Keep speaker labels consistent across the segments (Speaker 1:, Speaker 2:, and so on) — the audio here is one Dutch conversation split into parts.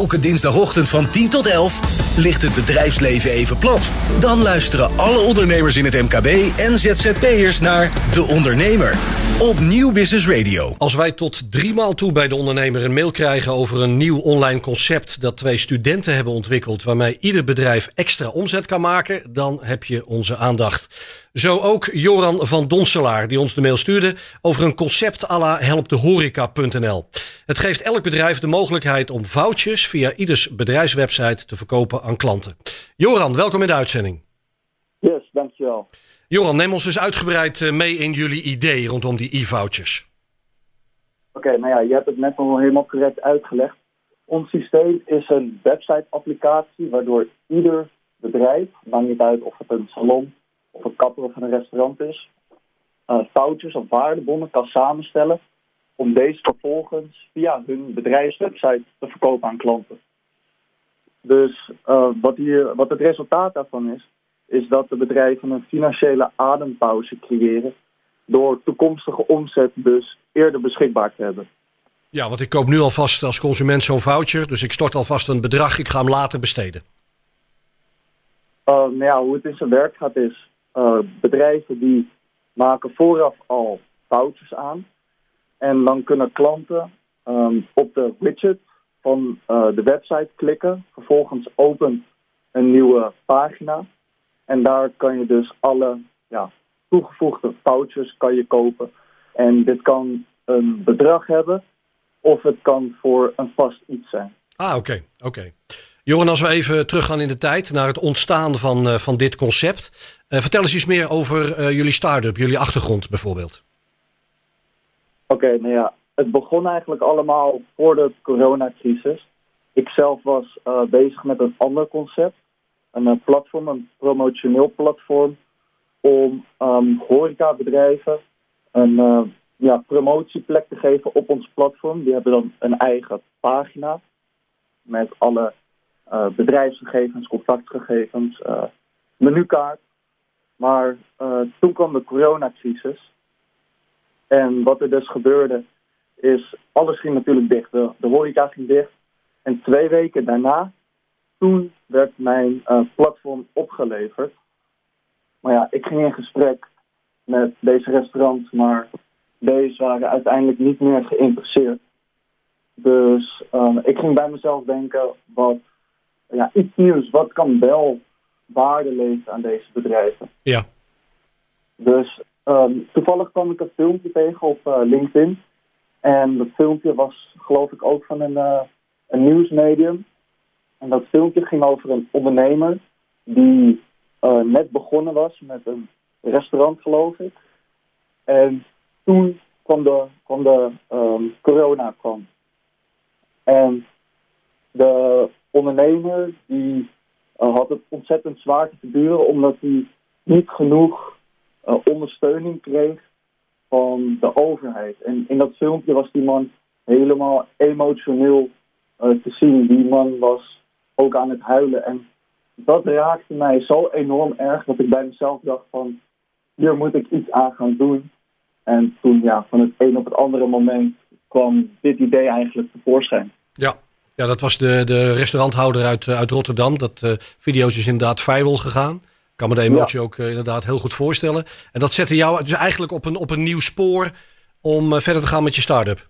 Speaker 1: Elke dinsdagochtend van 10 tot 11 ligt het bedrijfsleven even plat. Dan luisteren alle ondernemers in het MKB en ZZP'ers naar De Ondernemer op Nieuw Business Radio.
Speaker 2: Als wij tot drie maal toe bij De Ondernemer een mail krijgen over een nieuw online concept dat twee studenten hebben ontwikkeld waarmee ieder bedrijf extra omzet kan maken, dan heb je onze aandacht. Zo ook Joran van Donselaar, die ons de mail stuurde over een concept à la helpdehoreca.nl. Het geeft elk bedrijf de mogelijkheid om vouchers via ieders bedrijfswebsite te verkopen aan klanten. Joran, welkom in de uitzending.
Speaker 3: Yes, dankjewel.
Speaker 2: Joran, neem ons dus uitgebreid eh, mee in jullie idee rondom die e-vouchers.
Speaker 3: Oké, nou ja, je hebt het net al helemaal correct uitgelegd. Ons systeem is een website-applicatie waardoor ieder bedrijf, maakt niet uit of het een salon of een kapper of een restaurant is, uh, foutjes of waardebonnen kan samenstellen om deze vervolgens via hun bedrijfswebsite te verkopen aan klanten. Dus uh, wat, hier, wat het resultaat daarvan is, is dat de bedrijven een financiële adempauze creëren door toekomstige omzet dus eerder beschikbaar te hebben.
Speaker 2: Ja, want ik koop nu alvast als consument zo'n voucher, dus ik stort alvast een bedrag, ik ga hem later besteden.
Speaker 3: Uh, nou ja, hoe het in zijn werk gaat is, uh, bedrijven die maken vooraf al foutjes aan. En dan kunnen klanten um, op de widget van uh, de website klikken. Vervolgens opent een nieuwe pagina. En daar kan je dus alle ja, toegevoegde foutjes kan je kopen. En dit kan een bedrag hebben of het kan voor een vast iets zijn.
Speaker 2: Ah, oké. oké. Joran, als we even teruggaan in de tijd naar het ontstaan van, uh, van dit concept. Uh, vertel eens iets meer over uh, jullie start-up, jullie achtergrond bijvoorbeeld.
Speaker 3: Oké, nou ja, het begon eigenlijk allemaal voor de coronacrisis. Ik zelf was bezig met een ander concept. Een platform, een promotioneel platform om um, horecabedrijven een ja, promotieplek te geven op ons platform. Die hebben dan een eigen pagina met alle bedrijfsgegevens, contactgegevens, uh, menukaart. Maar uh, toen kwam de coronacrisis. En wat er dus gebeurde, is alles ging natuurlijk dicht. De, horeca ging dicht. En twee weken daarna, toen werd mijn platform opgeleverd. Maar ja, ik ging in gesprek met deze restaurants, maar deze waren uiteindelijk niet meer geïnteresseerd. Dus ik ging bij mezelf denken, wat ja, iets nieuws. Wat kan wel waarde leveren aan deze bedrijven?
Speaker 2: Ja.
Speaker 3: Dus um, toevallig kwam ik een filmpje tegen op uh, LinkedIn. En dat filmpje was geloof ik ook van een, uh, een nieuwsmedium. En dat filmpje ging over een ondernemer die uh, net begonnen was met een restaurant geloof ik. En toen kwam de, kwam de um, corona kwam. En de ondernemer die uh, had het ontzettend zwaar te verduren omdat hij niet genoeg uh, ondersteuning kreeg van de overheid. En in dat filmpje was die man helemaal emotioneel uh, te zien. Die man was ook aan het huilen. En dat raakte mij zo enorm erg dat ik bij mezelf dacht van hier moet ik iets aan gaan doen. En toen ja, van het een op het andere moment kwam dit idee eigenlijk tevoorschijn.
Speaker 2: Ja, ja, dat was de, de restauranthouder uit, eh, uit Rotterdam. Dat uh, video's is inderdaad viral gegaan. Ik kan me de emotie ja. ook uh, inderdaad heel goed voorstellen. En dat zette jou dus eigenlijk op een, op een nieuw spoor om uh, verder te gaan met je start-up.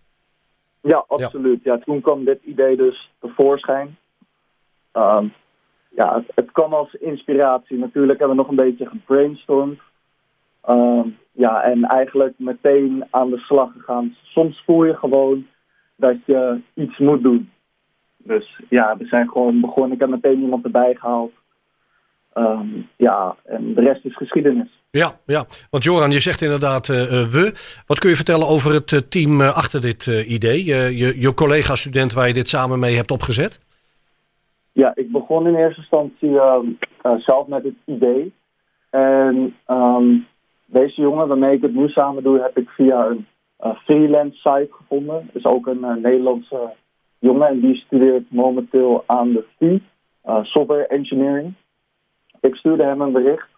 Speaker 3: Ja, absoluut. Ja. ja. toen kwam dit idee dus tevoorschijn. Um, ja, het, het, kwam als inspiratie. Natuurlijk hebben we nog een beetje gebrainstormd. Um, ja, en eigenlijk meteen aan de slag gegaan. Soms voel je gewoon dat je iets moet doen. Dus ja, we zijn gewoon begonnen. Ik heb meteen iemand erbij gehaald. Um, ja, en de rest is geschiedenis.
Speaker 2: Ja, ja. want Joran, je zegt inderdaad uh, we. Wat kun je vertellen over het uh, team achter dit idee? je, je collega-student waar je dit samen mee hebt opgezet?
Speaker 3: Ja, ik begon in eerste instantie ehm, zelf met het idee. En um, deze jongen waarmee ik het nu samen doe, heb ik via een freelance site gevonden. is ook een Nederlandse jongen en die studeert momenteel aan de VU, uh, Software Engineering. Ik stuurde hem een bericht.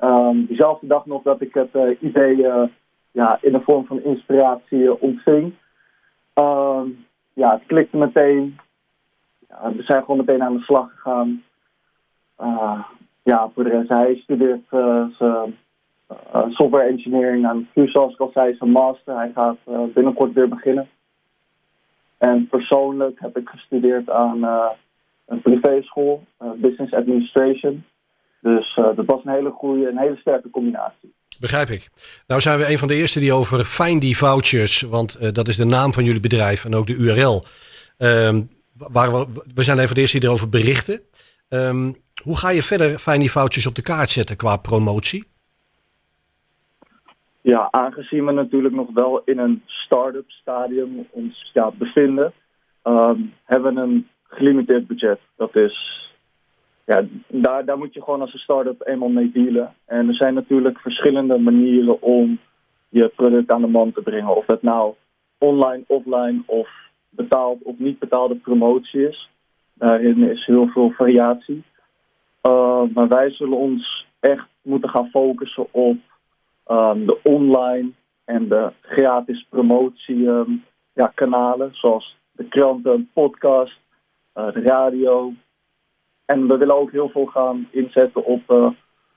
Speaker 3: Um, diezelfde dag nog dat ik het uh, idee uh, ja, in de vorm van inspiratie ontving. Um, ja, het klikte meteen. we zijn gewoon meteen aan de slag gegaan. ja, voor de hij studeert software engineering aan VU, zoals ik al zei, zijn master. Hij gaat binnenkort weer beginnen. En persoonlijk heb ik gestudeerd aan een privéschool, Business Administration. Dus dat was een hele goede, een hele sterke combinatie.
Speaker 2: Begrijp ik. Nou zijn we een van de eerste die over Findy Vouchers, want dat is de naam van jullie bedrijf en ook de URL. Um, waar we, zijn een van de eerste die erover berichten. Um, hoe ga je verder Findy Vouchers op de kaart zetten qua promotie?
Speaker 3: Ja, aangezien we natuurlijk nog wel in een start-up stadium ons ja, bevinden, um, hebben we een gelimiteerd budget. Dat is ja, daar, daar moet je gewoon als een start-up eenmaal mee dealen. En er zijn natuurlijk verschillende manieren om je product aan de man te brengen. Of het nou online, offline of betaald of niet betaalde promotie is. Daarin is heel veel variatie. Uh, maar wij zullen ons echt moeten gaan focussen op um, de online en de gratis promotie um, ja, kanalen. Zoals de kranten, podcast, uh, de radio, en we willen ook heel veel gaan inzetten op uh,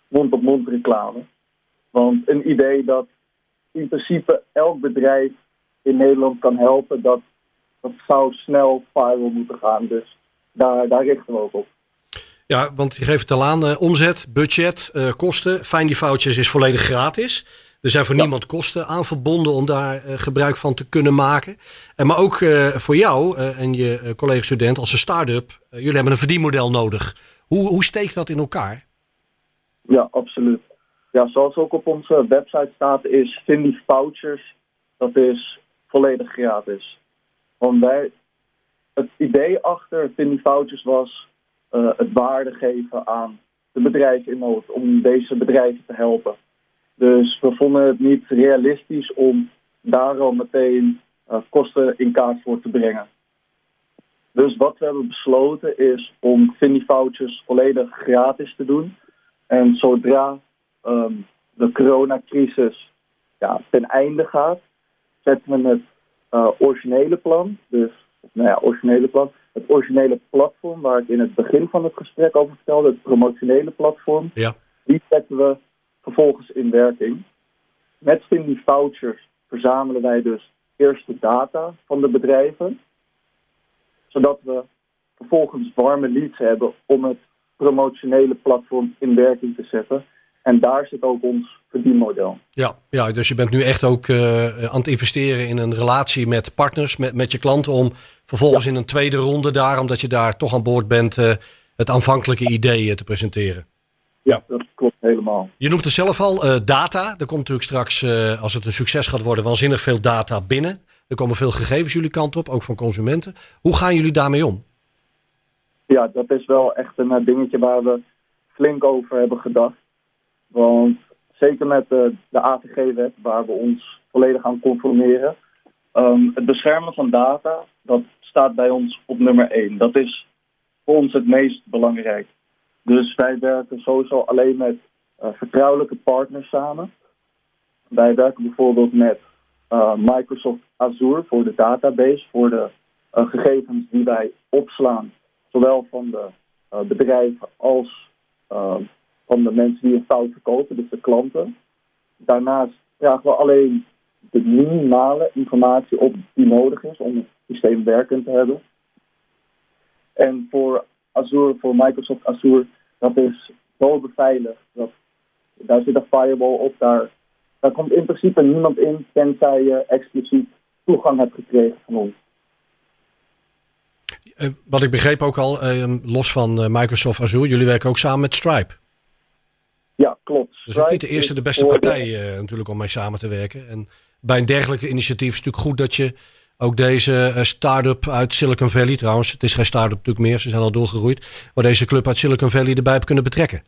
Speaker 3: mond-op-mond reclame. Want een idee dat in principe elk bedrijf in Nederland kan helpen, dat, dat zou snel viral moeten gaan. Dus daar, daar richten we ook op.
Speaker 2: Ja, want je geeft het al aan, uh, omzet, budget, uh, kosten. Find die foutjes is volledig gratis. Er zijn voor niemand kosten aan verbonden om daar uh, gebruik van te kunnen maken. En maar ook voor jou en je collega-student als een start-up, jullie hebben een verdienmodel nodig. Hoe, hoe steekt dat in elkaar?
Speaker 3: Ja, absoluut. Ja, zoals ook op onze website staat, is Findy Vouchers, dat is volledig gratis. Want wij, het idee achter Findy Vouchers was het waarde geven aan de bedrijven in nood, om deze bedrijven te helpen. Dus we vonden het niet realistisch om daar al meteen uh, kosten in kaart voor te brengen. Dus wat we hebben besloten is om Vouchers volledig gratis te doen. En zodra um, de coronacrisis ja, ten einde gaat, zetten we het uh, originele plan, dus nou ja, originele plan, het originele platform waar ik in het begin van het gesprek over vertelde, het promotionele platform,
Speaker 2: ja.
Speaker 3: die zetten we vervolgens in werking. Met Findy Vouchers verzamelen wij dus eerst de data van de bedrijven, zodat we vervolgens warme leads hebben om het promotionele platform in werking te zetten. En daar zit ook ons verdienmodel.
Speaker 2: Ja, ja dus je bent nu echt ook uh, aan het investeren in een relatie met partners, met, met je klanten, om vervolgens in een tweede ronde daar, omdat je daar toch aan boord bent, uh, het aanvankelijke idee te presenteren.
Speaker 3: Ja, dat klopt helemaal.
Speaker 2: Je noemt het zelf al, uh, data. Er komt natuurlijk straks, als het een succes gaat worden, waanzinnig veel data binnen. Er komen veel gegevens jullie kant op, ook van consumenten. Hoe gaan jullie daarmee om?
Speaker 3: Ja, dat is wel echt een dingetje waar we flink over hebben gedacht. Want zeker met de, de AVG-wet, waar we ons volledig aan conformeren. Um, het beschermen van data, dat staat bij ons op nummer 1. Dat is voor ons het meest belangrijk. Dus wij werken sowieso alleen met uh, vertrouwelijke partners samen. Wij werken bijvoorbeeld met uh, Microsoft Azure voor de database, voor de uh, gegevens die wij opslaan, zowel van de bedrijven als van de mensen die een fout verkopen, dus de klanten. Daarnaast vragen we alleen de minimale informatie op die nodig is om het systeem werkend te hebben. En voor Azure, voor Microsoft Azure, dat is zo beveiligd. Dat, daar zit een firewall op. Daar, daar komt in principe niemand in, tenzij je expliciet toegang hebt gekregen van ons.
Speaker 2: Uh, wat ik begreep ook al, uh, los van uh, Microsoft Azure, jullie werken ook samen met Stripe. Dus ook niet de eerste, de beste partij natuurlijk om mee samen te werken. En bij een dergelijke initiatief is het natuurlijk goed dat je ook deze uh, start-up uit Silicon Valley, trouwens, het is geen start-up natuurlijk meer, ze zijn al doorgegroeid, maar deze club uit Silicon Valley erbij hebt kunnen betrekken.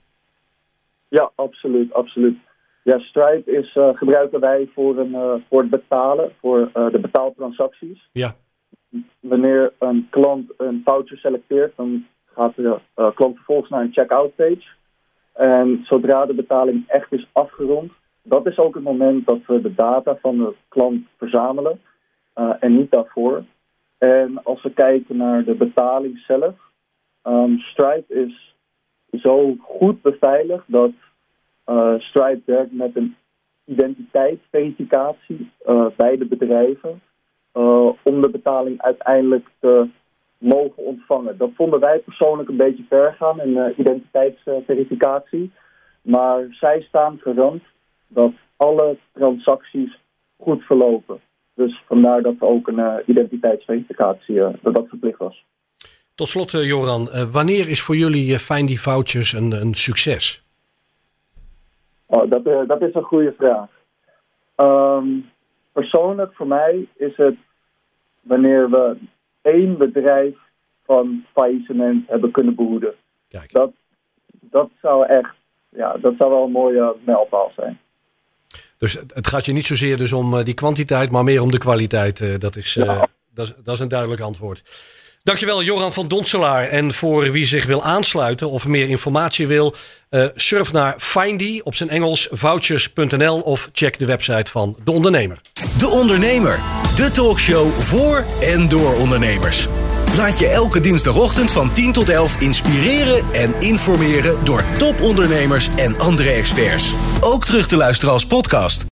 Speaker 3: Ja, absoluut, absoluut. Ja, Stripe is, uh, gebruiken wij voor, een, uh, voor het betalen, voor de betaaltransacties.
Speaker 2: Ja.
Speaker 3: Wanneer een klant een voucher selecteert, dan gaat de klant vervolgens naar een checkout page. En zodra de betaling echt is afgerond, dat is ook het moment dat we de data van de klant verzamelen uh, en niet daarvoor. En als we kijken naar de betaling zelf, um, Stripe is zo goed beveiligd dat uh, Stripe werkt met een identiteitsverificatie uh, bij de bedrijven om de betaling uiteindelijk te mogen ontvangen. Dat vonden wij persoonlijk een beetje ver gaan in identiteitsverificatie. Maar zij staan garant dat alle transacties goed verlopen. Dus vandaar dat ook een uh, identiteitsverificatie uh, dat dat verplicht was.
Speaker 2: Tot slot, Joran, wanneer is voor jullie Find die Vouchers een, een succes?
Speaker 3: Oh, dat, dat is een goede vraag. Um, persoonlijk voor mij is het wanneer we één bedrijf van faillissement hebben kunnen behoeden.
Speaker 2: Kijk.
Speaker 3: Dat, dat zou echt, ja, dat zou wel een mooie mijlpaal zijn.
Speaker 2: Dus het gaat je niet zozeer dus om die kwantiteit, maar meer om de kwaliteit. Dat is, ja. uh, dat is, dat is een duidelijk antwoord. Dankjewel Joran van Donselaar. En voor wie zich wil aansluiten of meer informatie wil, uh, surf naar Findy op zijn Engels vouchers.nl of check de website van De Ondernemer.
Speaker 1: De Ondernemer, de talkshow voor en door ondernemers. Laat je elke dinsdagochtend van 10 tot 11 inspireren en informeren door topondernemers en andere experts. Ook terug te luisteren als podcast.